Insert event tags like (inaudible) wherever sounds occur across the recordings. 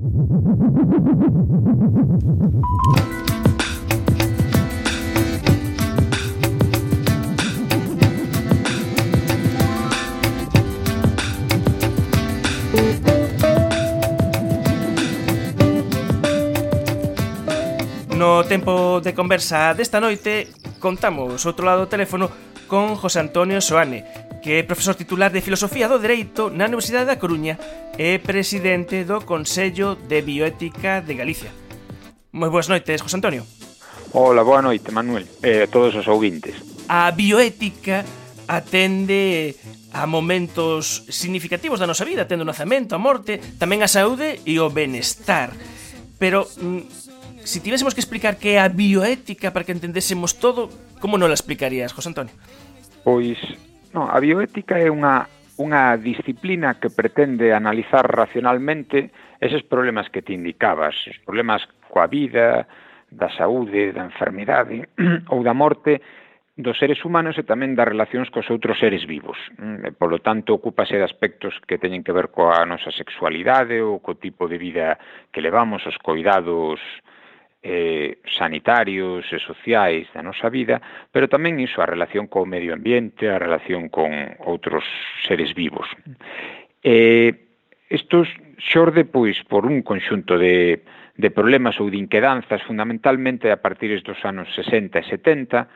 No tempo de conversa desta noite contamos outro lado do teléfono con José Antonio Soane, que é profesor titular de Filosofía do Dereito na Universidade da Coruña e presidente do Consello de Bioética de Galicia. Moi boas noites, José Antonio. Ola, boa noite, Manuel, e eh, a todos os ouvintes. A bioética atende a momentos significativos da nosa vida, atende o nacemento, a morte, tamén a saúde e o benestar. Pero mm, se si tivésemos que explicar que é a bioética para que entendésemos todo, como non la explicarías, José Antonio? Pois, non, a bioética é unha unha disciplina que pretende analizar racionalmente eses problemas que te indicabas, os problemas coa vida, da saúde, da enfermidade (clears throat) ou da morte dos seres humanos e tamén das relacións cos outros seres vivos. Mm, e, polo tanto, ocúpase de aspectos que teñen que ver coa nosa sexualidade ou co tipo de vida que levamos, os coidados eh, sanitarios e sociais da nosa vida, pero tamén iso, a relación co medio ambiente, a relación con outros seres vivos. Eh, estos xorde, pois, por un conxunto de, de problemas ou de inquedanzas, fundamentalmente a partir dos anos 60 e 70,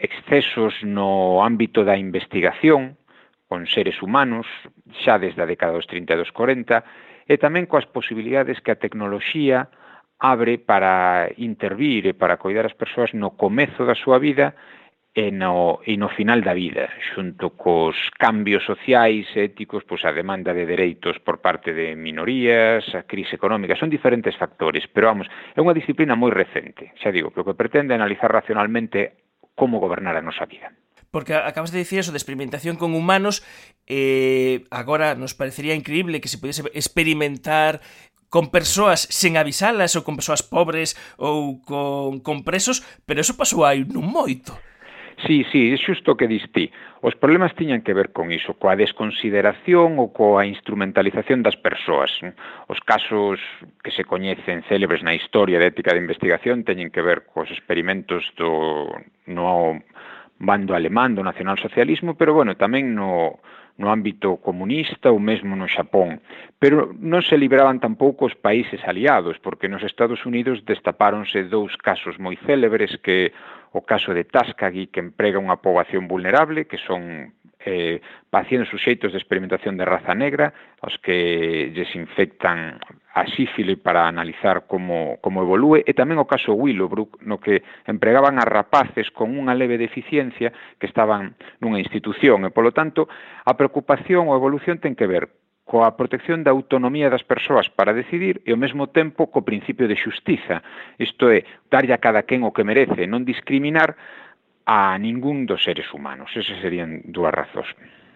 excesos no ámbito da investigación con seres humanos, xa desde a década dos 30 e dos 40, e tamén coas posibilidades que a tecnoloxía abre para intervir e para coidar as persoas no comezo da súa vida e no, e no final da vida, xunto cos cambios sociais e éticos, pois a demanda de dereitos por parte de minorías, a crise económica, son diferentes factores, pero vamos, é unha disciplina moi recente, xa digo, que o que pretende analizar racionalmente como gobernar a nosa vida. Porque acabas de dicir eso de experimentación con humanos, eh, agora nos parecería increíble que se pudiese experimentar con persoas sen avisalas ou con persoas pobres ou con, con presos, pero eso pasou aí non moito. Sí, sí, é xusto que diste. Os problemas tiñan que ver con iso, coa desconsideración ou coa instrumentalización das persoas. Os casos que se coñecen célebres na historia de ética de investigación teñen que ver cos experimentos do no bando alemán do nacionalsocialismo, pero bueno, tamén no no ámbito comunista ou mesmo no Xapón. Pero non se libraban tampouco os países aliados, porque nos Estados Unidos destapáronse dous casos moi célebres que o caso de Tuskegee, que emprega unha poboación vulnerable, que son eh, pacientes suxeitos de experimentación de raza negra, aos que lles infectan a sífile para analizar como, como evolúe, e tamén o caso Willowbrook, no que empregaban a rapaces con unha leve deficiencia que estaban nunha institución, e polo tanto a preocupación ou evolución ten que ver coa protección da autonomía das persoas para decidir e ao mesmo tempo co principio de xustiza. Isto é, darlle a cada quen o que merece, non discriminar a ningún dos seres humanos. Esas serían dúas razóns.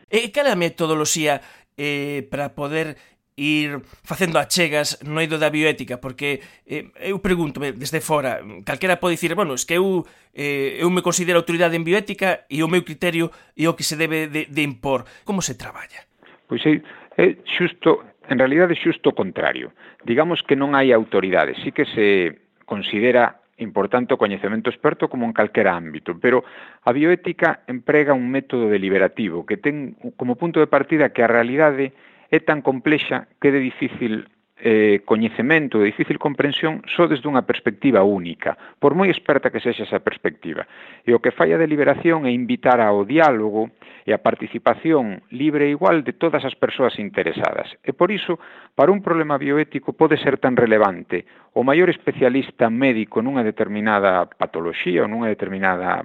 E cal é a metodoloxía eh, para poder ir facendo achegas no eido da bioética, porque eh, eu pregunto desde fora, calquera pode dicir, bueno, es que eu, eh, eu me considero autoridade en bioética e o meu criterio é o que se debe de, de impor. Como se traballa? Pois é, é xusto, en realidade é xusto o contrario. Digamos que non hai autoridade, sí que se considera importante o coñecemento experto como en calquera ámbito, pero a bioética emprega un método deliberativo que ten como punto de partida que a realidade é tan complexa que é de difícil eh, coñecemento de difícil comprensión só desde unha perspectiva única, por moi experta que sexa esa perspectiva. E o que fai a deliberación é invitar ao diálogo e a participación libre e igual de todas as persoas interesadas. E por iso, para un problema bioético pode ser tan relevante o maior especialista médico nunha determinada patoloxía ou nunha determinada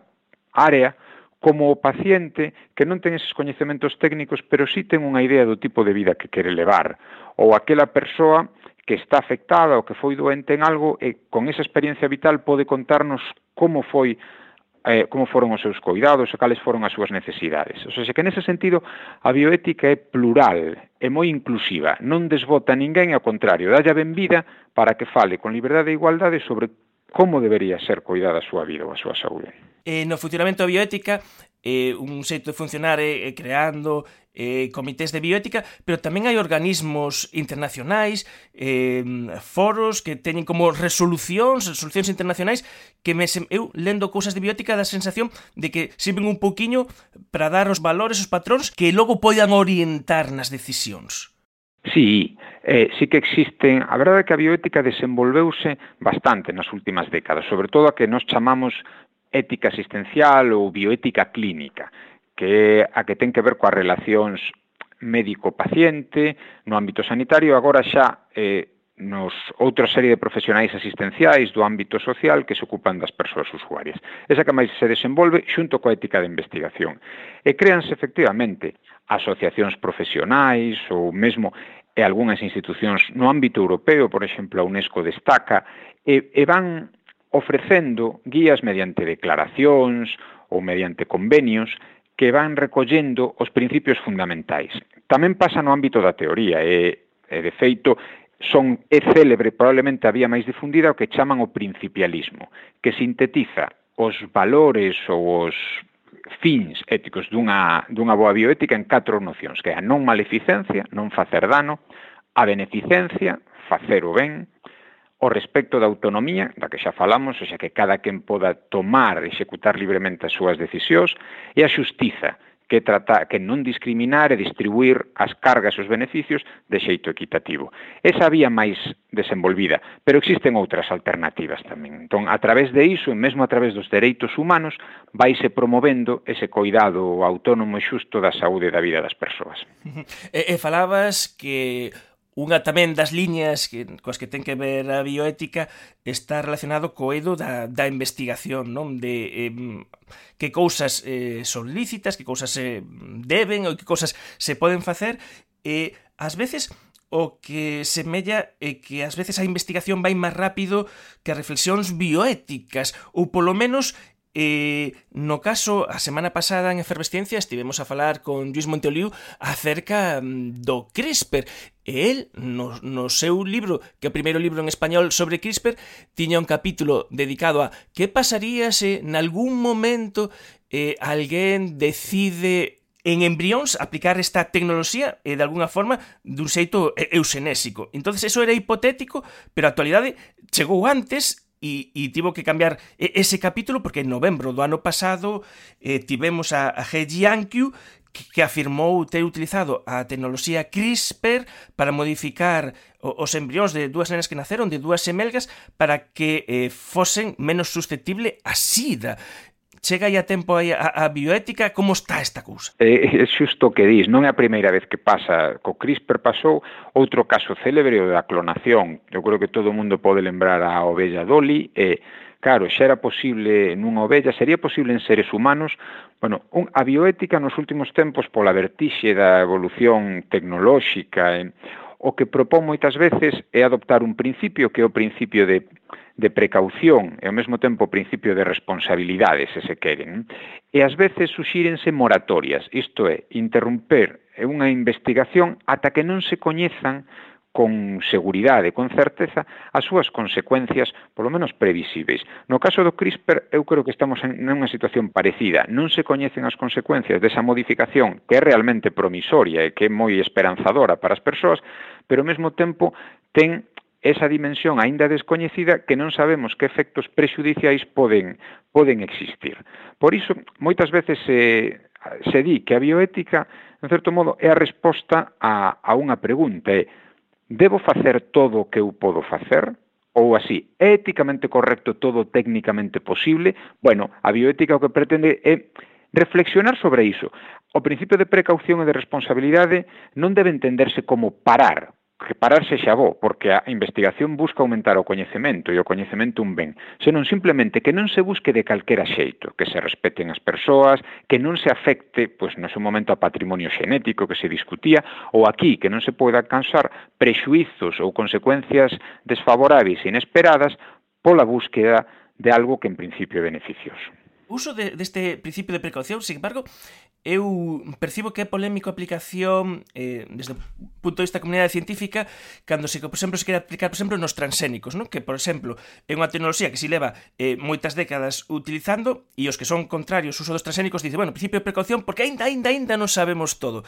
área, como o paciente que non ten eses coñecementos técnicos, pero sí ten unha idea do tipo de vida que quere levar, ou aquela persoa que está afectada ou que foi doente en algo e con esa experiencia vital pode contarnos como foi eh, como foron os seus cuidados e cales foron as súas necesidades. O sea, que nese sentido a bioética é plural, é moi inclusiva, non desbota ninguén, ao contrario, dálla a benvida para que fale con liberdade e igualdade sobre como debería ser cuidada a súa vida ou a súa saúde. Eh, no funcionamento da bioética, eh, un xeito de funcionar é eh, creando eh, comités de bioética, pero tamén hai organismos internacionais, eh, foros que teñen como resolucións, resolucións internacionais, que me, eu lendo cousas de bioética da sensación de que sirven un pouquiño para dar os valores, os patróns, que logo poidan orientar nas decisións. Sí, eh, sí que existen, a verdade é que a bioética desenvolveuse bastante nas últimas décadas, sobre todo a que nos chamamos ética asistencial ou bioética clínica, que é a que ten que ver coas relacións médico-paciente no ámbito sanitario, agora xa eh, nos outra serie de profesionais asistenciais do ámbito social que se ocupan das persoas usuarias. Esa que máis se desenvolve xunto coa ética de investigación. E créanse efectivamente asociacións profesionais ou mesmo e algunhas institucións no ámbito europeo, por exemplo, a UNESCO destaca, e, e van ofrecendo guías mediante declaracións ou mediante convenios que van recollendo os principios fundamentais. Tamén pasa no ámbito da teoría e, e de feito son é célebre, probablemente a vía máis difundida, o que chaman o principialismo, que sintetiza os valores ou os fins éticos dunha, dunha boa bioética en catro nocións, que é a non maleficencia, non facer dano, a beneficencia, facer o ben, o respecto da autonomía, da que xa falamos, o xa que cada quen poda tomar e executar libremente as súas decisións, e a xustiza, que tratar que non discriminar e distribuir as cargas e os beneficios de xeito equitativo. Esa vía máis desenvolvida, pero existen outras alternativas tamén. Entón, a través de iso, e mesmo a través dos dereitos humanos, vaise promovendo ese coidado autónomo e xusto da saúde e da vida das persoas. (laughs) E, e falabas que Unha tamén das liñas que, coas que ten que ver a bioética está relacionado co eido da, da investigación, non? De eh, que cousas eh, son lícitas, que cousas se eh, deben ou que cousas se poden facer e eh, ás veces o que semella é que ás veces a investigación vai máis rápido que as reflexións bioéticas ou polo menos E no caso, a semana pasada en Efervesciencia estivemos a falar con Luis Montoliu acerca mm, do CRISPR E el, no, no seu libro, que é o primeiro libro en español sobre CRISPR, tiña un capítulo dedicado a que pasaría se nalgún momento eh, alguén decide en embrións aplicar esta tecnoloxía e de alguna forma dun xeito eusenésico. Entonces eso era hipotético, pero a actualidade chegou antes e, e tivo que cambiar ese capítulo porque en novembro do ano pasado eh, tivemos a, a He Jiankyu que afirmou ter utilizado a tecnoloxía CRISPR para modificar os embrións de dúas nenas que naceron de dúas semelgas para que eh, fosen menos susceptible a sida chega aí a tempo aí a, a bioética, como está esta cousa? É, é xusto que dis, non é a primeira vez que pasa, co CRISPR pasou outro caso célebre o da clonación. Eu creo que todo o mundo pode lembrar a ovella Dolly, e claro, xa era posible nunha ovella, sería posible en seres humanos, bueno, un, a bioética nos últimos tempos pola vertixe da evolución tecnolóxica, e, o que propón moitas veces é adoptar un principio que é o principio de de precaución e ao mesmo tempo principio de responsabilidade, se se queren. E ás veces suxírense moratorias, isto é, interromper unha investigación ata que non se coñezan con seguridade, con certeza, as súas consecuencias, polo menos previsíveis. No caso do CRISPR, eu creo que estamos en unha situación parecida. Non se coñecen as consecuencias desa modificación, que é realmente promisoria e que é moi esperanzadora para as persoas, pero ao mesmo tempo ten esa dimensión aínda descoñecida que non sabemos que efectos prexudiciais poden, poden existir. Por iso, moitas veces se, se di que a bioética, en certo modo, é a resposta a, a unha pregunta, é, debo facer todo o que eu podo facer? ou así, é éticamente correcto todo técnicamente posible? Bueno, a bioética o que pretende é reflexionar sobre iso. O principio de precaución e de responsabilidade non debe entenderse como parar prepararse xa bo, porque a investigación busca aumentar o coñecemento e o coñecemento un ben, senón simplemente que non se busque de calquera xeito, que se respeten as persoas, que non se afecte, pois no seu momento a patrimonio xenético que se discutía, ou aquí que non se poida cansar prexuizos ou consecuencias desfavoráveis e inesperadas pola búsqueda de algo que en principio é beneficioso uso de, deste principio de precaución, sin embargo, eu percibo que é polémico a aplicación eh, desde o punto de vista da comunidade científica cando se, por exemplo, se quere aplicar, por exemplo, nos transénicos, non? que, por exemplo, é unha tecnoloxía que se leva eh, moitas décadas utilizando e os que son contrarios ao uso dos transénicos dicen, bueno, principio de precaución porque aínda, aínda, aínda non sabemos todo.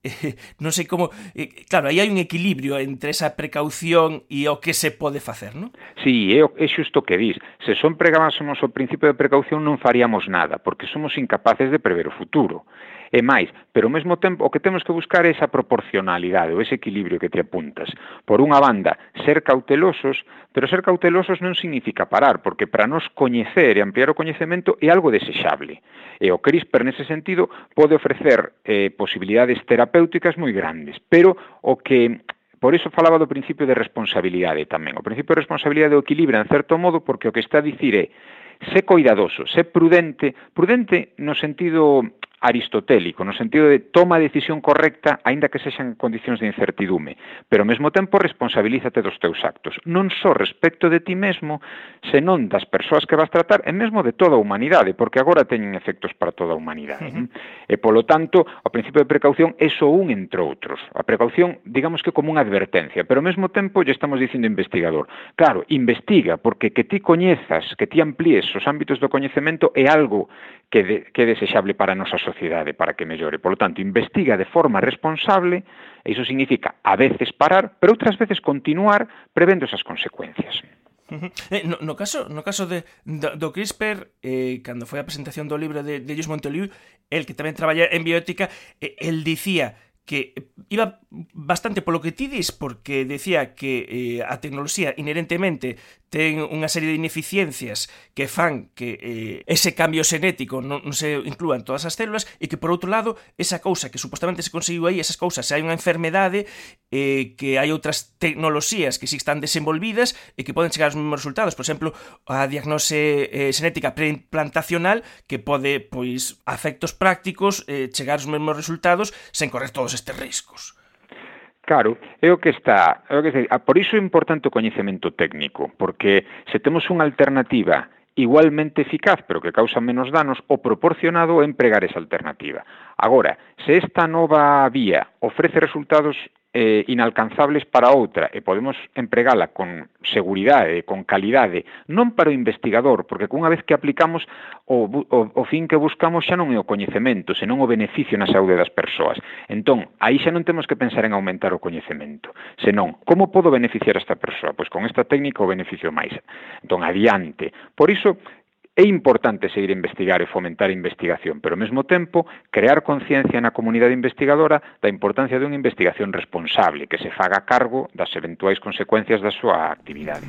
(laughs) eh, non sei como, eh, claro, aí hai un equilibrio entre esa precaución e o que se pode facer, non? Sí, é, é xusto que dis. Se son pregabásemos o principio de precaución non faríamos nada, porque somos incapaces de prever o futuro. E máis, pero ao mesmo tempo o que temos que buscar é esa proporcionalidade, ou ese equilibrio que te apuntas. Por unha banda, ser cautelosos, pero ser cautelosos non significa parar, porque para nos coñecer e ampliar o coñecemento é algo desexable. E o CRISPR nese sentido pode ofrecer eh, posibilidades terapéuticas terapéuticas moi grandes, pero o que Por iso falaba do principio de responsabilidade tamén. O principio de responsabilidade o equilibra en certo modo porque o que está a dicir é sé coidadoso, sé prudente, prudente no sentido aristotélico, no sentido de toma a decisión correcta, aínda que sexan condicións de incertidume, pero ao mesmo tempo responsabilízate dos teus actos, non só respecto de ti mesmo, senón das persoas que vas tratar, e mesmo de toda a humanidade, porque agora teñen efectos para toda a humanidade. Uh -huh. E polo tanto, o principio de precaución é só un entre outros. A precaución, digamos que como unha advertencia, pero ao mesmo tempo lle estamos dicindo investigador. Claro, investiga, porque que ti coñezas, que ti amplíes os ámbitos do coñecemento é algo que, de, que é desexable para a nosa sociedade, para que mellore. Por lo tanto, investiga de forma responsable, e iso significa a veces parar, pero outras veces continuar prevendo esas consecuencias. Eh, no, no caso no caso de, do, do CRISPR, eh, cando foi a presentación do libro de, de Jus Montoliu, el que tamén traballa en bioética, eh, el dicía que iba bastante polo que ti dis porque decía que eh, a tecnoloxía inherentemente ten unha serie de ineficiencias que fan que eh, ese cambio xenético non, non se inclúa en todas as células e que por outro lado esa cousa que supostamente se conseguiu aí, esas cousas, se hai unha enfermedade eh, que hai outras tecnoloxías que si están desenvolvidas e que poden chegar aos mesmos resultados. Por exemplo, a diagnose eh, xenética preimplantacional que pode, pois, a efectos prácticos, eh, chegar aos mesmos resultados sen correr todos estes riscos. Claro, é o que está, é o que está, por iso é importante o coñecemento técnico, porque se temos unha alternativa igualmente eficaz, pero que causa menos danos, o proporcionado é empregar esa alternativa. Agora, se esta nova vía ofrece resultados eh, inalcanzables para outra e podemos empregala con seguridade, con calidade, non para o investigador, porque cunha vez que aplicamos o, o, o fin que buscamos xa non é o coñecemento, senón o beneficio na saúde das persoas. Entón, aí xa non temos que pensar en aumentar o coñecemento, senón como podo beneficiar a esta persoa? Pois con esta técnica o beneficio máis. Entón, adiante. Por iso, É importante seguir a investigar e fomentar a investigación, pero ao mesmo tempo crear conciencia na comunidade investigadora da importancia dunha investigación responsable que se faga cargo das eventuais consecuencias da súa actividade.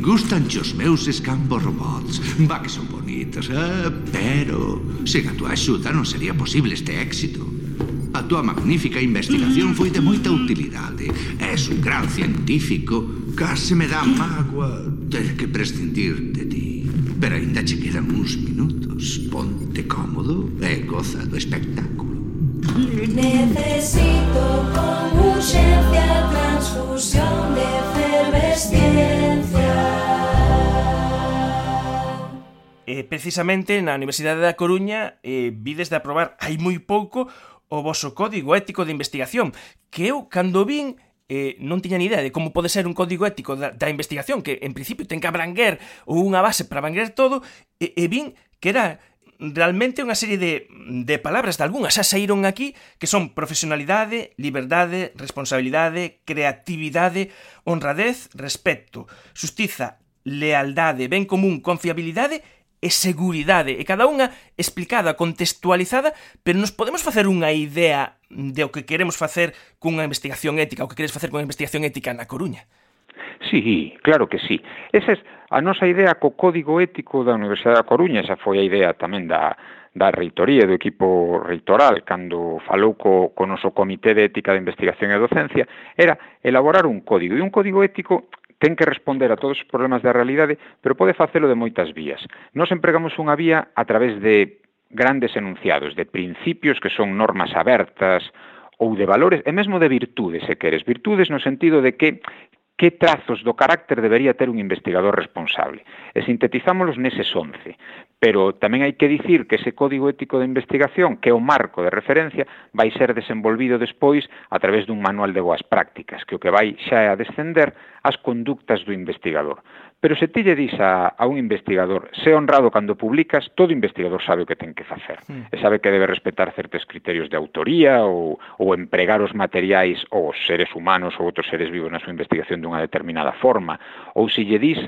Gustan os meus escambo robots Va que son bonitos eh? Pero sen a túa axuda non sería posible este éxito A túa magnífica investigación foi de moita utilidade És un gran científico Case me dá mágoa ter que prescindir de ti. Pero ainda che quedan uns minutos. Ponte cómodo e goza do espectáculo. Necesito con urgencia transfusión de efervesciencia. Eh, precisamente na Universidade da Coruña eh, vides de aprobar hai moi pouco o voso código ético de investigación que eu cando vin eh, non tiña ni idea de como pode ser un código ético da, da investigación, que en principio ten que abranguer ou unha base para abranguer todo, e, e vin que era realmente unha serie de, de palabras de algunhas xa saíron aquí que son profesionalidade, liberdade, responsabilidade, creatividade, honradez, respecto, justiza, lealdade, ben común, confiabilidade e seguridade, e cada unha explicada, contextualizada, pero nos podemos facer unha idea de o que queremos facer cunha investigación ética, o que queres facer cunha investigación ética na Coruña. Sí, claro que sí. Esa é a nosa idea co Código Ético da Universidade da Coruña, esa foi a idea tamén da, da reitoría, do equipo reitoral, cando falou co, co noso Comité de Ética de Investigación e Docencia, era elaborar un código, e un código ético ten que responder a todos os problemas da realidade, pero pode facelo de moitas vías. Nos empregamos unha vía a través de grandes enunciados, de principios que son normas abertas, ou de valores e mesmo de virtudes, se queres. Virtudes no sentido de que que trazos do carácter debería ter un investigador responsable. E sintetizámoslos neses 11. Pero tamén hai que dicir que ese código ético de investigación, que é o marco de referencia, vai ser desenvolvido despois a través dun manual de boas prácticas, que o que vai xa é a descender as conductas do investigador. Pero se ti lle dis a, a un investigador, sé honrado cando publicas, todo investigador sabe o que ten que facer. Sí. E sabe que debe respetar certos criterios de autoría ou, ou empregar os materiais ou os seres humanos ou outros seres vivos na súa investigación dunha determinada forma. Ou se lle dis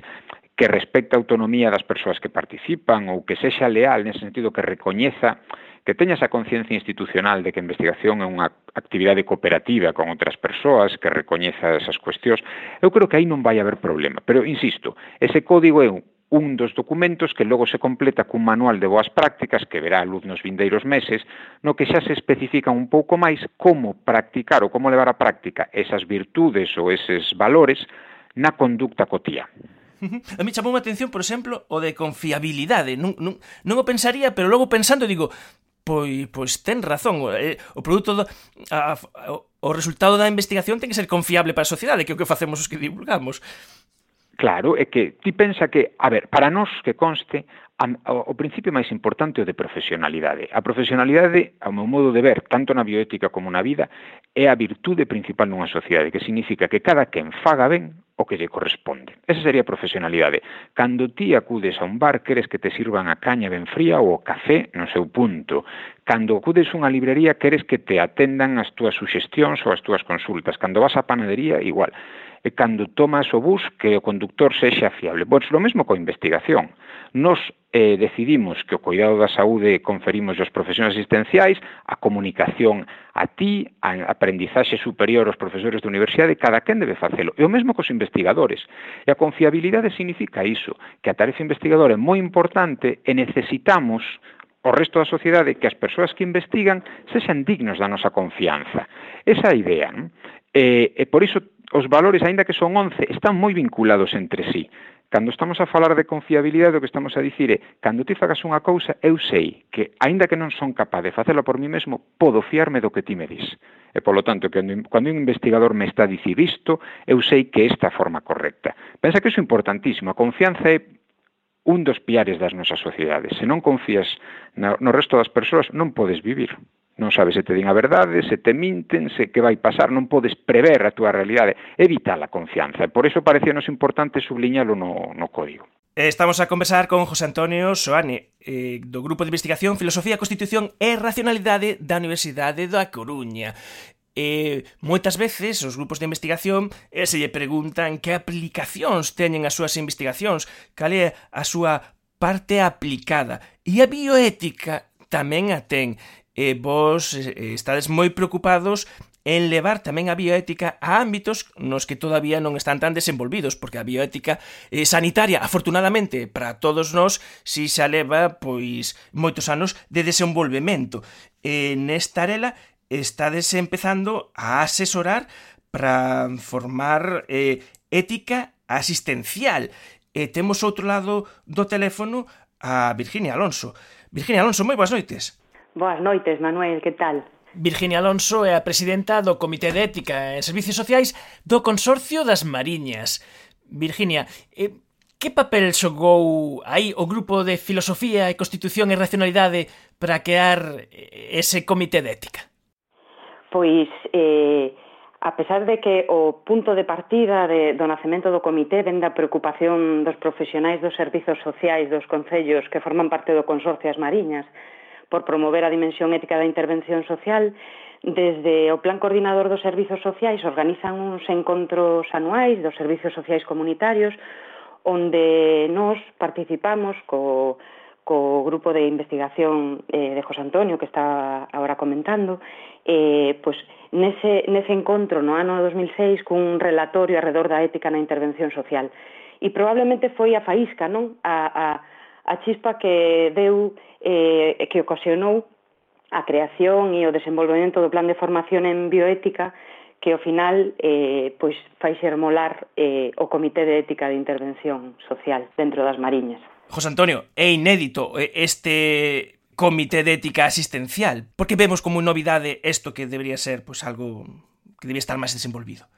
que respecta a autonomía das persoas que participan ou que sexa leal, nesse sentido que recoñeza que teña esa conciencia institucional de que a investigación é unha actividade cooperativa con outras persoas, que recoñeza esas cuestións, eu creo que aí non vai haber problema. Pero, insisto, ese código é un dos documentos que logo se completa cun manual de boas prácticas que verá a luz nos vindeiros meses, no que xa se especifica un pouco máis como practicar ou como levar a práctica esas virtudes ou eses valores na conducta cotía. A mí chamou a atención, por exemplo, o de confiabilidade. Non, non, non o pensaría, pero logo pensando digo, pois, pois ten razón. Eh, o produto do, a, a, o resultado da investigación ten que ser confiable para a sociedade, que é o que facemos os que divulgamos. Claro, é que ti pensa que, a ver, para nós que conste, a, o principio máis importante é o de profesionalidade. A profesionalidade, ao meu modo de ver, tanto na bioética como na vida, é a virtude principal nunha sociedade, que significa que cada quen faga ben o que lle corresponde. Esa sería a profesionalidade. Cando ti acudes a un bar, queres que te sirvan a caña ben fría ou o café no seu punto. Cando acudes a unha librería, queres que te atendan as túas suxestións ou as túas consultas. Cando vas á panadería, igual e cando tomas o bus que o conductor sexa fiable. Pois lo mesmo coa investigación. Nos eh, decidimos que o cuidado da saúde conferimos aos profesionais asistenciais, a comunicación a ti, a aprendizaxe superior aos profesores de universidade, cada quen debe facelo. E o mesmo cos investigadores. E a confiabilidade significa iso, que a tarefa investigadora é moi importante e necesitamos o resto da sociedade que as persoas que investigan sexan dignos da nosa confianza. Esa idea. Non? E, e por iso os valores, aínda que son 11, están moi vinculados entre sí. Cando estamos a falar de confiabilidade, o que estamos a dicir é, cando ti fagas unha cousa, eu sei que, aínda que non son capaz de facela por mí mesmo, podo fiarme do que ti me dis. E, polo tanto, cando, cando un investigador me está dicir isto, eu sei que esta forma correcta. Pensa que iso é importantísimo. A confianza é un dos piares das nosas sociedades. Se non confías no resto das persoas, non podes vivir. Non sabes se te din a verdade, se te minten, se que vai pasar, non podes prever a túa realidade. Evita a confianza. E por iso parecíanos importante subliñalo no, no código. Eh, estamos a conversar con José Antonio Soane, eh, do Grupo de Investigación Filosofía, Constitución e Racionalidade da Universidade da Coruña. E eh, moitas veces os grupos de investigación eh, se lle preguntan que aplicacións teñen as súas investigacións, cal é a súa parte aplicada. E a bioética tamén a ten e vos eh, estades moi preocupados en levar tamén a bioética a ámbitos nos que todavía non están tan desenvolvidos, porque a bioética eh, sanitaria, afortunadamente, para todos nós, si xa leva pois moitos anos de desenvolvemento. E nesta arela estades empezando a asesorar para formar eh, ética asistencial. E temos outro lado do teléfono a Virginia Alonso. Virginia Alonso, moi boas noites. Boas noites, Manuel, que tal? Virginia Alonso é a presidenta do Comité de Ética e Servicios Sociais do Consorcio das Mariñas. Virginia, eh, que papel xogou aí o grupo de Filosofía e Constitución e Racionalidade para crear eh, ese Comité de Ética? Pois, eh, a pesar de que o punto de partida de, do nacemento do comité ven da preocupación dos profesionais dos servizos sociais dos concellos que forman parte do Consorcio das Mariñas por promover a dimensión ética da intervención social. Desde o Plan Coordinador dos Servizos Sociais organizan uns encontros anuais dos Servizos Sociais Comunitarios onde nos participamos co, co grupo de investigación eh, de José Antonio que está agora comentando eh, pois nese, nese encontro no ano 2006 cun relatorio alrededor da ética na intervención social e probablemente foi a faísca non? a, a a chispa que deu e eh, que ocasionou a creación e o desenvolvemento do plan de formación en bioética que ao final eh, pois fai xermolar eh, o Comité de Ética de Intervención Social dentro das Mariñas. José Antonio, é inédito eh, este Comité de Ética Asistencial, porque vemos como novidade isto que debería ser pois algo que debía estar máis desenvolvido.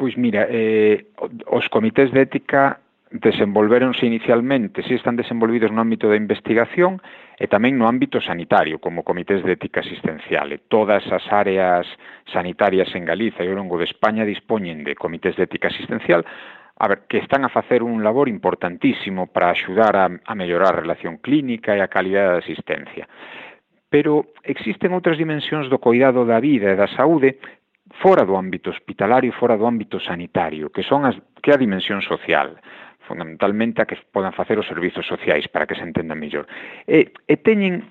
Pois mira, eh, os comités de ética desenvolveronse inicialmente, si están desenvolvidos no ámbito da investigación e tamén no ámbito sanitario, como comités de ética asistencial. E todas as áreas sanitarias en Galiza e ao longo de España dispoñen de comités de ética asistencial a ver, que están a facer un labor importantísimo para axudar a, a mellorar a relación clínica e a calidade da asistencia. Pero existen outras dimensións do cuidado da vida e da saúde fora do ámbito hospitalario e fora do ámbito sanitario, que son as que a dimensión social fundamentalmente a que podan facer os servizos sociais para que se entenda mellor. E, e teñen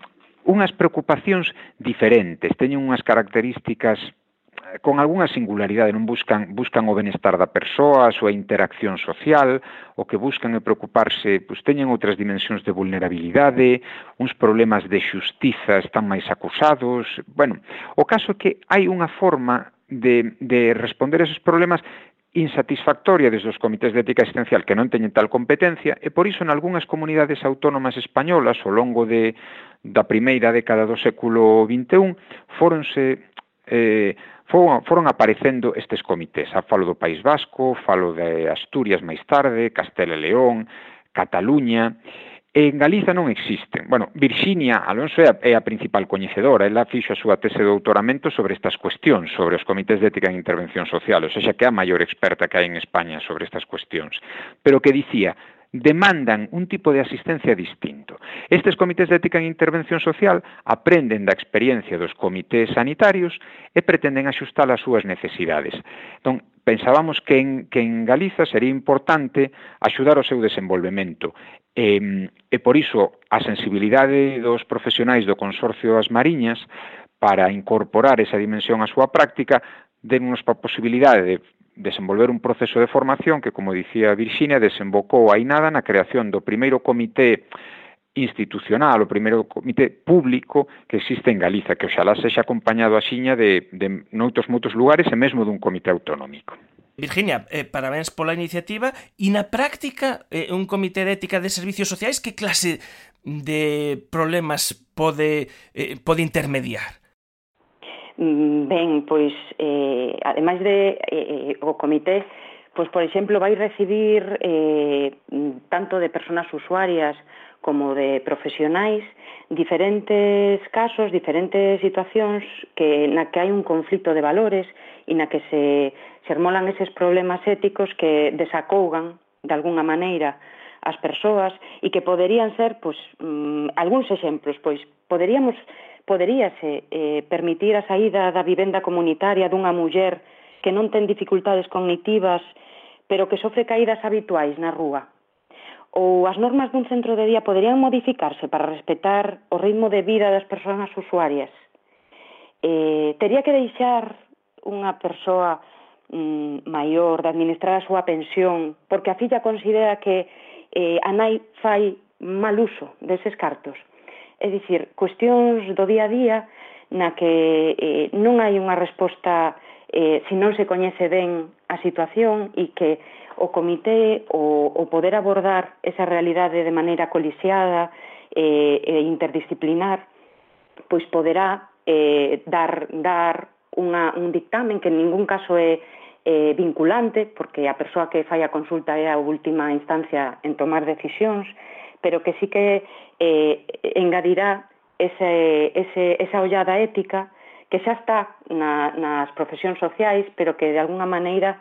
unhas preocupacións diferentes, teñen unhas características eh, con algunha singularidade, non buscan buscan o benestar da persoa, a súa interacción social, o que buscan é preocuparse, pois teñen outras dimensións de vulnerabilidade, uns problemas de xustiza están máis acusados. Bueno, o caso é que hai unha forma de, de responder a esos problemas insatisfactoria desde os comités de ética existencial que non teñen tal competencia e por iso en algunhas comunidades autónomas españolas ao longo de, da primeira década do século XXI foronse eh, foron, foron aparecendo estes comités. A falo do País Vasco, falo de Asturias máis tarde, Castela e León, Cataluña, En Galiza non existen. Bueno, Virxinia Alonso é a, é a principal coñecedora, ela fixo a súa tese de doutoramento sobre estas cuestións, sobre os comités de ética en intervención social, ou seja, que é a maior experta que hai en España sobre estas cuestións. Pero que dicía, demandan un tipo de asistencia distinto. Estes comités de ética en intervención social aprenden da experiencia dos comités sanitarios e pretenden axustar as súas necesidades. Entón, pensábamos que en, que en Galiza sería importante axudar o seu desenvolvemento e, e por iso a sensibilidade dos profesionais do Consorcio das Mariñas para incorporar esa dimensión á súa práctica denos a posibilidade de desenvolver un proceso de formación que, como dicía Virxinia, desembocou aí nada na creación do primeiro comité institucional, o primeiro comité público que existe en Galiza, que oxalá sexa acompañado a xiña de, de noutros moitos lugares e mesmo dun comité autonómico. Virginia, eh, parabéns pola iniciativa e na práctica eh, un comité de ética de servicios sociais que clase de problemas pode, eh, pode intermediar? Mm, ben, pois, eh, ademais de eh, o comité, pois, por exemplo, vai recibir eh, tanto de personas usuarias como de profesionais diferentes casos, diferentes situacións que na que hai un conflito de valores e na que se, sermolan eses problemas éticos que desacougan de alguna maneira as persoas e que poderían ser pois, mm, algúns exemplos, pois poderíamos poderíase eh, permitir a saída da vivenda comunitaria dunha muller que non ten dificultades cognitivas, pero que sofre caídas habituais na rúa. Ou as normas dun centro de día poderían modificarse para respetar o ritmo de vida das persoas usuarias. Eh, tería que deixar unha persoa mm, maior de administrar a súa pensión, porque a filla considera que eh, a nai fai mal uso deses cartos É dicir, cuestións do día a día na que eh, non hai unha resposta eh, se non se coñece ben a situación e que o comité o, o poder abordar esa realidade de maneira coliseada eh, e interdisciplinar pois poderá eh, dar, dar unha, un dictamen que en ningún caso é eh, vinculante porque a persoa que fai a consulta é a última instancia en tomar decisións pero que sí que eh, engadirá ese, ese, esa ollada ética que xa está na, nas profesións sociais, pero que de alguna maneira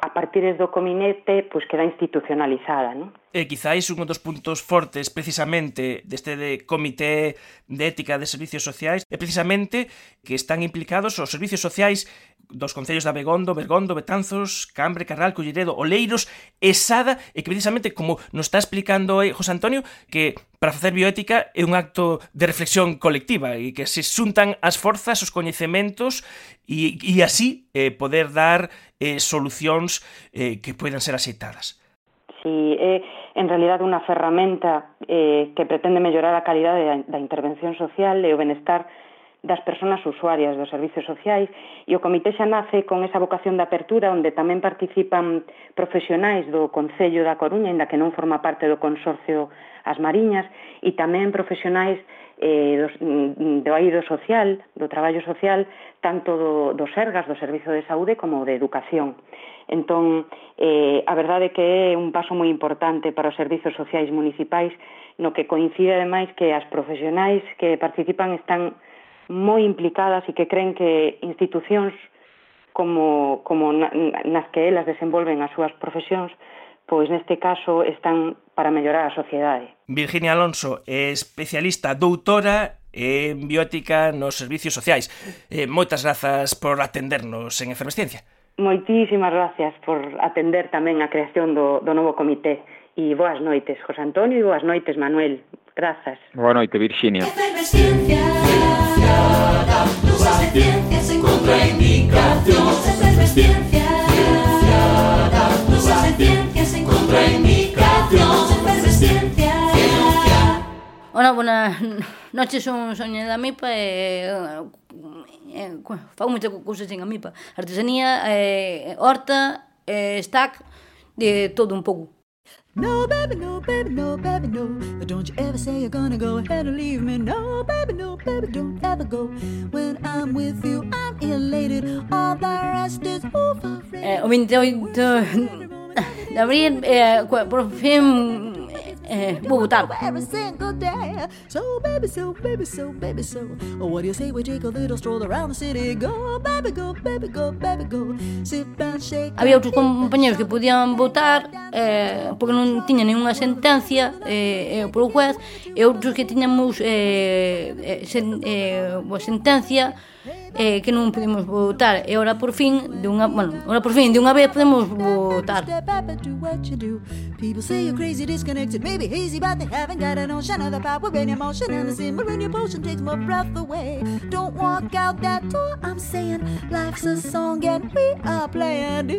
a partir do cominete pois queda institucionalizada, non? E quizáis un dos puntos fortes precisamente deste de Comité de Ética de Servicios Sociais é precisamente que están implicados os servicios sociais dos concellos de Abegondo, Bergondo, Betanzos, Cambre, Carral, Culleredo, Oleiros e Sada, e que precisamente, como nos está explicando aí José Antonio, que para facer bioética é un acto de reflexión colectiva e que se xuntan as forzas, os coñecementos e, e así eh, poder dar eh, solucións eh, que poidan ser aceitadas. Si é eh, en realidad unha ferramenta eh, que pretende mellorar a calidade da, da intervención social e o benestar das persoas usuarias dos servicios sociais e o comité xa nace con esa vocación de apertura onde tamén participan profesionais do Concello da Coruña, inda que non forma parte do Consorcio As Mariñas, e tamén profesionais eh, dos, mm, do eido social, do traballo social, tanto do, do Sergas, do Servizo de Saúde, como de Educación. Entón, eh, a verdade que é un paso moi importante para os servizos sociais municipais, no que coincide ademais que as profesionais que participan están moi implicadas e que creen que institucións como, como na, nas que elas desenvolven as súas profesións, pois neste caso están para mellorar a sociedade. Virginia Alonso é especialista doutora en biótica nos servicios sociais. Eh, moitas grazas por atendernos en Efervesciencia. Moitísimas gracias por atender tamén a creación do, do novo comité. E boas noites, José Antonio, e boas noites, Manuel. Grazas. Boa noite, Virginia. Efervesciencia, ciencia, da, ciencia, se. Efervesciencia, Hola, buenas noches, son Sonia da MIPA e, e, fago moita cousa sen a MIPA. Artesanía, e, horta, e, stack, de todo un pouco. No, baby, no, baby, no, baby, no. But don't you ever say you're gonna go ahead and leave me. No, baby, no, baby, don't ever go. When I'm with you, I'm elated. All the rest is over Eh, o 28 de abril, eh, por fin, eh, vou voltar. So baby, so baby, so baby, so. Oh, what do you say we take a little stroll around the city? Go, baby, go, baby, go, baby, go. Sit and shake. Había outros compañeros que podían votar eh, porque non tiñan nenhunha sentencia eh, eh, polo juez e outros que tiñamos eh, eh, sen, eh, sentencia eh, que non podemos votar e ora por fin de unha, bueno, ora por fin de unha vez podemos votar. People say you're crazy, disconnected, maybe hazy, but they haven't got a notion of the power in your motion and the sin potion takes my breath away. Don't walk out that door, I'm saying life's a song and we are playing.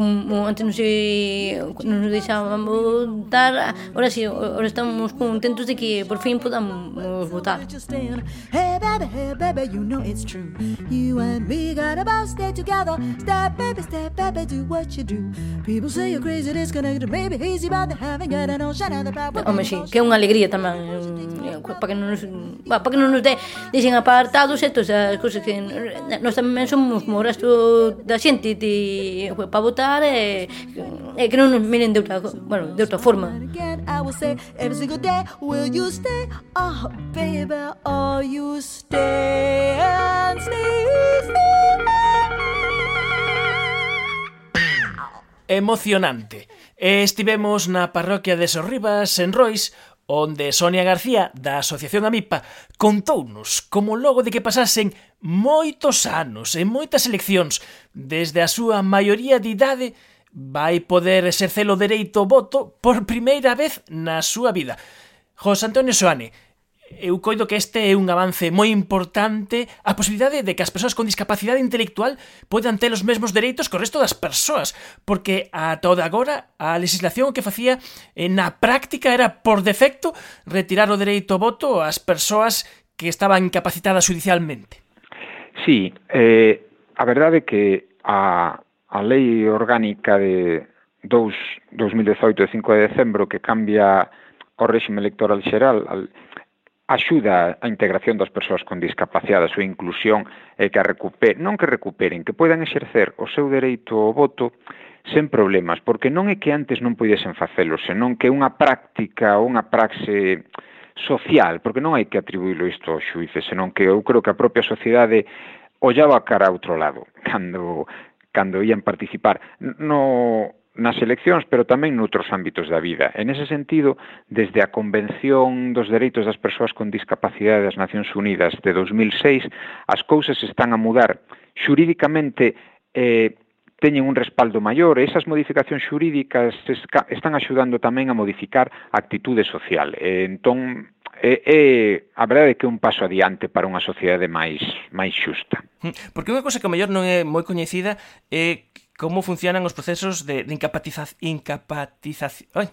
como antes non se non nos deixaban votar, ahora si, sí, ahora estamos contentos de que por fin podamos votar. Hey baby, hey baby, you know it's true. You and me gotta both stay together. Step baby, step baby, do what you do. People say you're crazy, disconnected, maybe easy about the having got an notion of the power. Home, sí, que é unha alegría tamén eh, para que non nos, para que non nos de, deixen apartados e todas as cousas que nós tamén somos como o resto da xente de, eh, para votar pensar e, e eh, que non nos miren de outra, bueno, de outra forma. Emocionante. Estivemos na parroquia de Sorribas, en Rois, onde Sonia García, da Asociación Amipa, contounos como logo de que pasasen moitos anos e moitas eleccións desde a súa maioría de idade vai poder exercer o dereito ao voto por primeira vez na súa vida. José Antonio Soane, eu coido que este é un avance moi importante a posibilidade de que as persoas con discapacidade intelectual poidan ter os mesmos dereitos co resto das persoas, porque a toda agora a legislación que facía eh, na práctica era por defecto retirar o dereito ao voto ás persoas que estaban incapacitadas judicialmente. Sí, eh, a verdade é que a, a lei orgánica de 2, 2018 de 5 de decembro que cambia o réxime electoral xeral al, axuda a integración das persoas con discapacidade, a súa inclusión, e que a recuperen, non que recuperen, que poidan exercer o seu dereito ao voto sen problemas, porque non é que antes non poidesen facelo, senón que é unha práctica ou unha praxe social, porque non hai que atribuílo isto aos xuíces, senón que eu creo que a propia sociedade ollaba cara a outro lado cando cando ian participar. No nas eleccións, pero tamén noutros ámbitos da vida. En ese sentido, desde a Convención dos Dereitos das Persoas con Discapacidade das Nacións Unidas de 2006, as cousas están a mudar. Xurídicamente, eh, teñen un respaldo maior e esas modificacións xurídicas están axudando tamén a modificar a actitude social. E, entón, é, é a verdade é que é un paso adiante para unha sociedade máis máis xusta. Hm, porque unha cousa que mellor non é moi coñecida é como funcionan os procesos de, de incapatización incapacitación.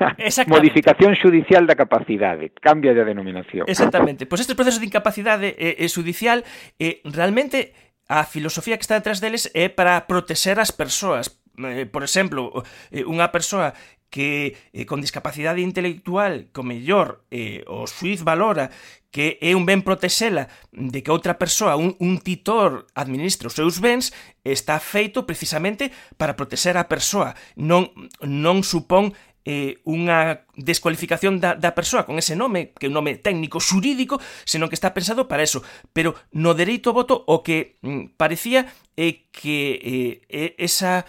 (laughs) Modificación judicial da capacidade cambia de denominación. Exactamente, pois pues estes procesos de incapacidade eh, eh judicial eh, realmente a filosofía que está detrás deles é para protexer as persoas. Eh, por exemplo, eh, unha persoa que eh, con discapacidade intelectual, co mellor, eh, o suiz valora que é un ben protexela de que outra persoa, un, un titor, administre os seus bens, está feito precisamente para protexer a persoa. Non, non supón eh, unha descualificación da, da persoa con ese nome, que é un nome técnico xurídico, senón que está pensado para eso. Pero no dereito voto o que mm, parecía é eh, que eh, esa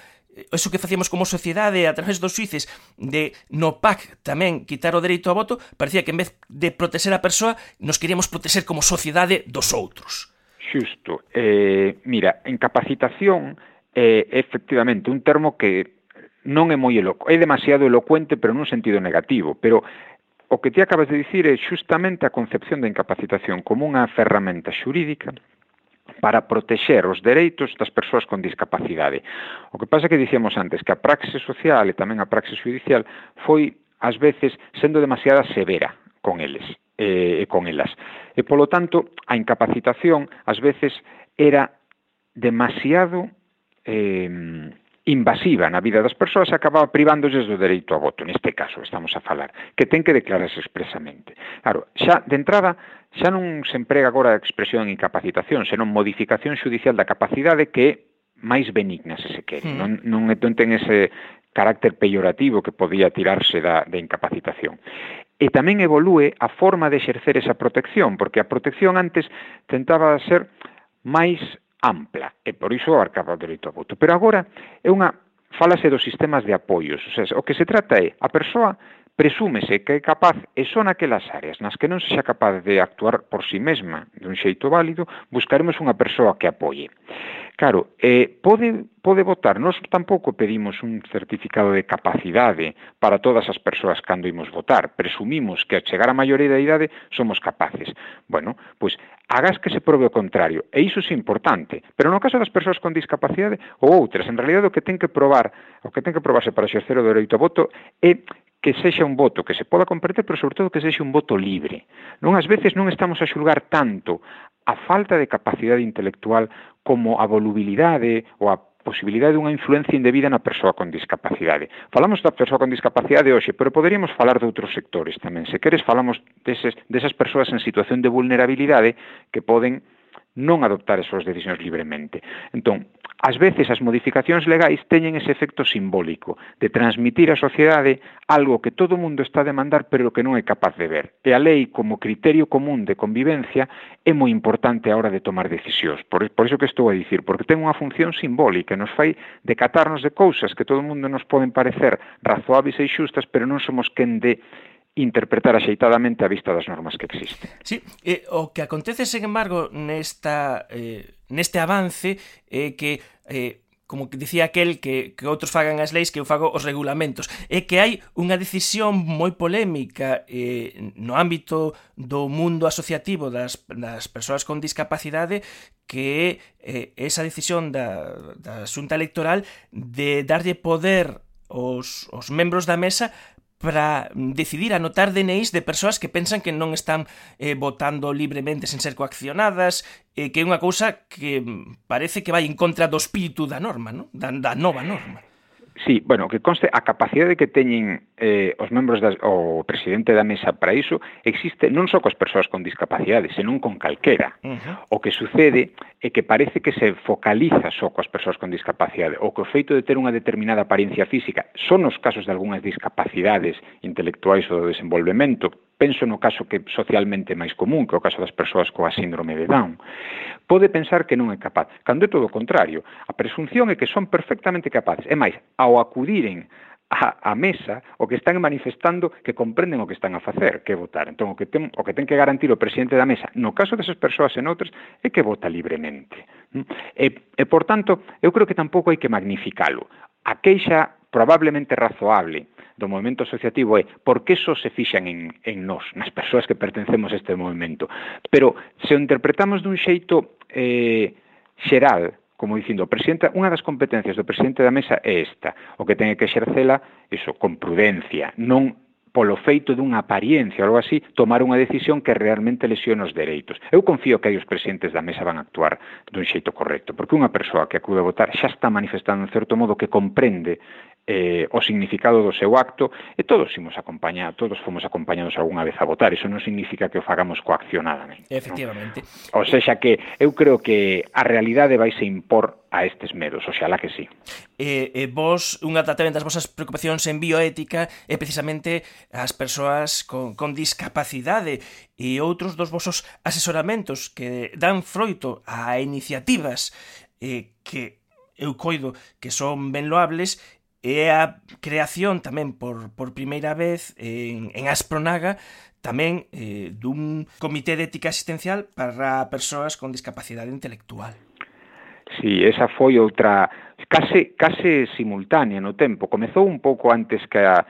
eso que facíamos como sociedade a través dos suíces de no PAC tamén quitar o dereito ao voto, parecía que en vez de protexer a persoa, nos queríamos protexer como sociedade dos outros. Xusto. Eh, mira, en capacitación eh, é eh, efectivamente un termo que non é moi eloco, é demasiado elocuente, pero nun sentido negativo, pero o que ti acabas de dicir é xustamente a concepción da incapacitación como unha ferramenta xurídica para protexer os dereitos das persoas con discapacidade. O que pasa que dicíamos antes que a praxe social e tamén a praxe judicial foi ás veces sendo demasiada severa con eles eh, e eh, con elas. E polo tanto, a incapacitación ás veces era demasiado eh, invasiva na vida das persoas acababa privándoles do dereito a voto, neste caso estamos a falar, que ten que declararse expresamente. Claro, xa de entrada xa non se emprega agora a expresión incapacitación, senón modificación judicial da capacidade que é máis benigna, se se quere. Mm. Non, non, non ten ese carácter peyorativo que podía tirarse da, da incapacitación. E tamén evolúe a forma de exercer esa protección, porque a protección antes tentaba ser máis ampla e por iso abarcaba o dereito a voto. Pero agora é unha falase dos sistemas de apoios, o, sea, o que se trata é a persoa presúmese que é capaz e son aquelas áreas nas que non se xa capaz de actuar por si sí mesma dun xeito válido, buscaremos unha persoa que apoie. Claro, eh, pode, pode votar, nós tampouco pedimos un certificado de capacidade para todas as persoas cando imos votar, presumimos que a chegar a maioría da idade somos capaces. Bueno, pois hagas que se prove o contrario. E iso é importante. Pero no caso das persoas con discapacidade ou outras, en realidad o que ten que probar, o que ten que probarse para exercer o dereito a voto é que sexa un voto que se poda comprender, pero sobre todo que sexa un voto libre. Non ás veces non estamos a xulgar tanto a falta de capacidade intelectual como a volubilidade ou a posibilidade dunha influencia indebida na persoa con discapacidade. Falamos da persoa con discapacidade hoxe, pero poderíamos falar de outros sectores tamén. Se queres, falamos deses, desas persoas en situación de vulnerabilidade que poden non adoptar as súas decisións libremente. Entón, Ás veces as modificacións legais teñen ese efecto simbólico de transmitir á sociedade algo que todo o mundo está a demandar pero que non é capaz de ver. E a lei como criterio común de convivencia é moi importante a hora de tomar decisións. Por, por iso que estou a dicir, porque ten unha función simbólica, nos fai decatarnos de cousas que todo o mundo nos poden parecer razoables e xustas, pero non somos quen de interpretar axeitadamente a vista das normas que existen. Sí, eh, o que acontece, sen embargo, nesta, eh, neste avance é eh, que eh, como que dicía aquel que, que outros fagan as leis que eu fago os regulamentos é que hai unha decisión moi polémica eh, no ámbito do mundo asociativo das, das persoas con discapacidade que é eh, esa decisión da, da xunta electoral de darlle poder aos, os membros da mesa para mm, decidir anotar DNIs de persoas que pensan que non están eh, votando libremente sen ser coaccionadas, eh, que é unha cousa que mm, parece que vai en contra do espírito da norma, no? da, da nova norma. Sí, bueno, que conste a capacidade que teñen eh, os membros das, o presidente da mesa para iso existe non só coas persoas con discapacidade, senón con calquera. Uh -huh. O que sucede é que parece que se focaliza só coas persoas con discapacidade, ou que o feito de ter unha determinada apariencia física son os casos de algunhas discapacidades intelectuais ou do desenvolvemento, penso no caso que socialmente máis común, que é o caso das persoas coa síndrome de Down, pode pensar que non é capaz, cando é todo o contrario. A presunción é que son perfectamente capaces. É máis, ao acudiren a, a mesa o que están manifestando que comprenden o que están a facer, que é votar. Entón, o que, ten, o que ten que garantir o presidente da mesa, no caso desas persoas e noutras, é que vota libremente. Mm? E, e, por tanto, eu creo que tampouco hai que magnificalo. A queixa probablemente razoable do movimento asociativo é por que só se fixan en, en nós, nas persoas que pertencemos a este movimento. Pero se o interpretamos dun xeito eh, xeral, como dicindo, presidenta, unha das competencias do presidente da mesa é esta, o que ten que exercela, iso, con prudencia, non polo feito dunha apariencia ou algo así, tomar unha decisión que realmente lesione os dereitos. Eu confío que aí os presidentes da mesa van actuar dun xeito correcto, porque unha persoa que acude a votar xa está manifestando en certo modo que comprende eh, o significado do seu acto e todos imos acompañar, todos fomos acompañados algunha vez a votar, iso non significa que o fagamos coaccionadamente. Efectivamente. ¿no? O sexa que eu creo que a realidade vai se impor a estes medos, oxalá que sí. E, e vos, unha tamén das vosas preocupacións en bioética é precisamente as persoas con, con discapacidade e outros dos vosos asesoramentos que dan froito a iniciativas eh, que eu coido que son ben loables e a creación tamén por, por primeira vez en, en Aspronaga tamén eh, dun comité de ética asistencial para persoas con discapacidade intelectual. Sí, esa foi outra case case simultánea no tempo. Comezou un pouco antes que a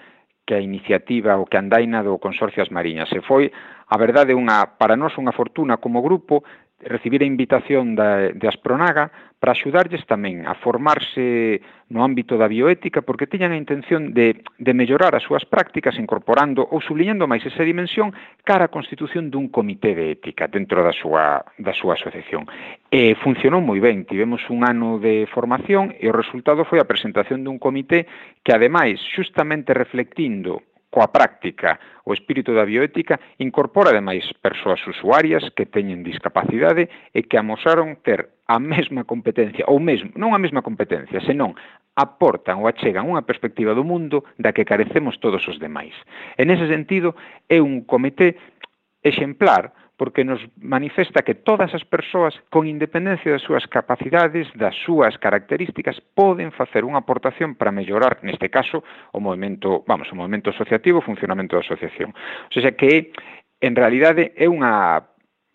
que a iniciativa o que andaina do Consorcio as Mariñas se foi a verdade unha para nós unha fortuna como grupo recibir a invitación da, de Aspronaga para axudarlles tamén a formarse no ámbito da bioética porque teñan a intención de, de mellorar as súas prácticas incorporando ou subliñando máis esa dimensión cara a constitución dun comité de ética dentro da súa, da súa asociación. E funcionou moi ben, tivemos un ano de formación e o resultado foi a presentación dun comité que ademais, xustamente reflectindo Coa práctica, o espírito da bioética incorpora ademais persoas usuarias que teñen discapacidade e que amosaron ter a mesma competencia, ou mesmo, non a mesma competencia, senón aportan ou achegan unha perspectiva do mundo da que carecemos todos os demais. En ese sentido, é un comité exemplar porque nos manifesta que todas as persoas, con independencia das súas capacidades, das súas características, poden facer unha aportación para mellorar, neste caso, o movimento, vamos, o movimento asociativo, o funcionamento da asociación. O sea que, en realidade, é unha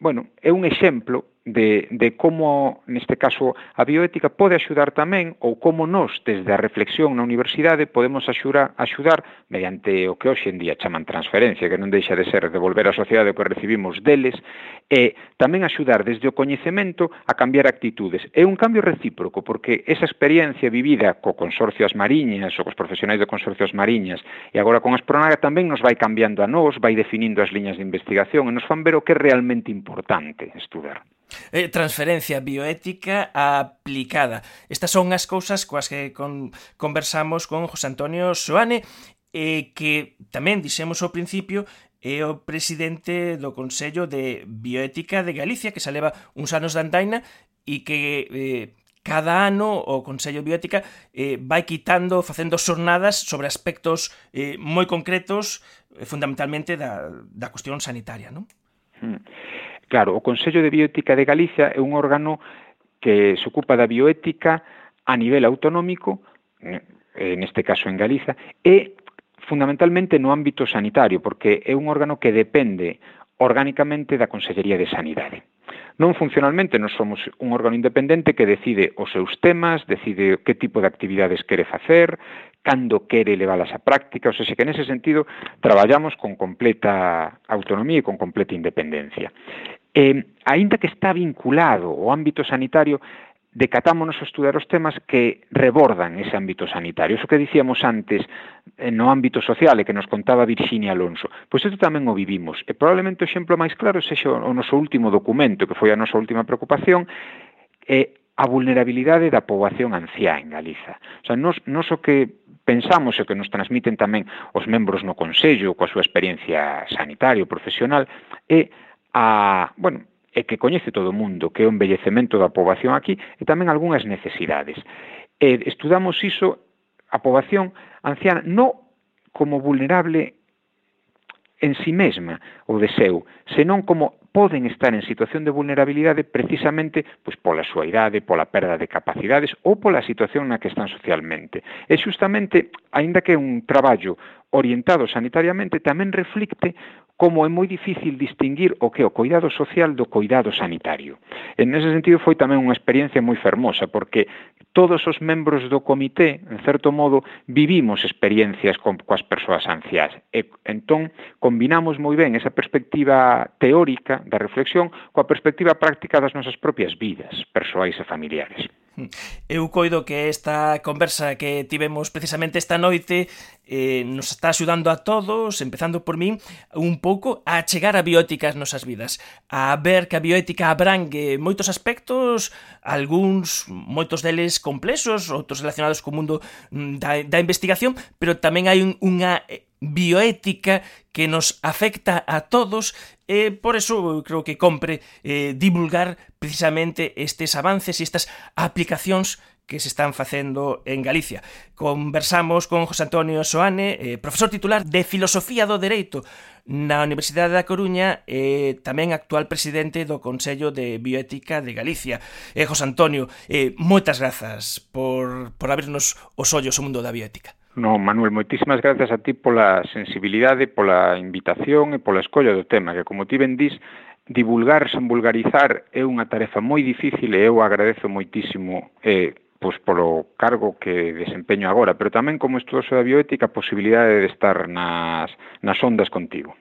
bueno, é un exemplo de, de como, neste caso, a bioética pode axudar tamén ou como nós, desde a reflexión na universidade, podemos axudar, axudar mediante o que hoxe en día chaman transferencia, que non deixa de ser devolver á sociedade o que recibimos deles, e tamén axudar desde o coñecemento a cambiar actitudes. É un cambio recíproco, porque esa experiencia vivida co Consorcio As Mariñas ou cos profesionais do Consorcio As Mariñas e agora con Aspronaga tamén nos vai cambiando a nós, vai definindo as liñas de investigación e nos fan ver o que é realmente importante estudar eh, transferencia bioética aplicada. Estas son as cousas coas que con, conversamos con José Antonio Soane eh, que tamén dixemos ao principio é o presidente do Consello de Bioética de Galicia que se leva uns anos de andaina e que eh, cada ano o Consello de Bioética eh, vai quitando, facendo xornadas sobre aspectos eh, moi concretos eh, fundamentalmente da, da cuestión sanitaria, non? Hmm. Claro, o Consello de Bioética de Galicia é un órgano que se ocupa da bioética a nivel autonómico, eh, neste caso en Galiza, e fundamentalmente no ámbito sanitario, porque é un órgano que depende orgánicamente da Consellería de Sanidade. Non funcionalmente, non somos un órgano independente que decide os seus temas, decide que tipo de actividades quere facer, cando quere leválas a práctica, ou seja, que nese sentido traballamos con completa autonomía e con completa independencia. Eh, aínda que está vinculado ao ámbito sanitario, decatámonos a estudar os temas que rebordan ese ámbito sanitario. Iso que dicíamos antes eh, no ámbito social e que nos contaba Virginia Alonso. Pois isto tamén o vivimos. E probablemente o exemplo máis claro sexa o noso último documento, que foi a nosa última preocupación, é a vulnerabilidade da poboación anciá en Galiza. O sea, nos, nos o que pensamos e que nos transmiten tamén os membros no Consello coa súa experiencia sanitaria ou profesional é a, bueno, e que coñece todo o mundo, que é o embellecemento da poboación aquí, e tamén algunhas necesidades. E estudamos iso, a poboación anciana, non como vulnerable en sí mesma o deseo, senón como poden estar en situación de vulnerabilidade precisamente pois, pola súa idade, pola perda de capacidades ou pola situación na que están socialmente. E xustamente, aínda que un traballo orientado sanitariamente, tamén reflicte como é moi difícil distinguir o que é o cuidado social do cuidado sanitario. En ese sentido foi tamén unha experiencia moi fermosa, porque todos os membros do comité, en certo modo, vivimos experiencias con, coas persoas anciás. E, entón, combinamos moi ben esa perspectiva teórica da reflexión coa perspectiva práctica das nosas propias vidas, persoais e familiares. (laughs) Eu coido que esta conversa que tivemos precisamente esta noite eh, nos está axudando a todos, empezando por min, un pouco a chegar a bioética ás nosas vidas, a ver que a bioética abrangue moitos aspectos, algúns, moitos deles complexos, outros relacionados co mundo mm, da, da investigación, pero tamén hai un, unha eh, bioética que nos afecta a todos E por eso creo que compre eh, divulgar precisamente estes avances e estas aplicacións que se están facendo en Galicia. Conversamos con José Antonio Soane, eh, profesor titular de Filosofía do Dereito na Universidade da Coruña e eh, tamén actual presidente do Consello de Bioética de Galicia. Eh, José Antonio, eh, moitas grazas por, por abrirnos os ollos ao mundo da bioética. No, Manuel, moitísimas grazas a ti pola sensibilidade, pola invitación e pola escolla do tema, que como ti ben dis, divulgar sen vulgarizar é unha tarefa moi difícil e eu agradezo moitísimo eh, pois polo cargo que desempeño agora, pero tamén como estudoso da bioética a posibilidade de estar nas, nas ondas contigo.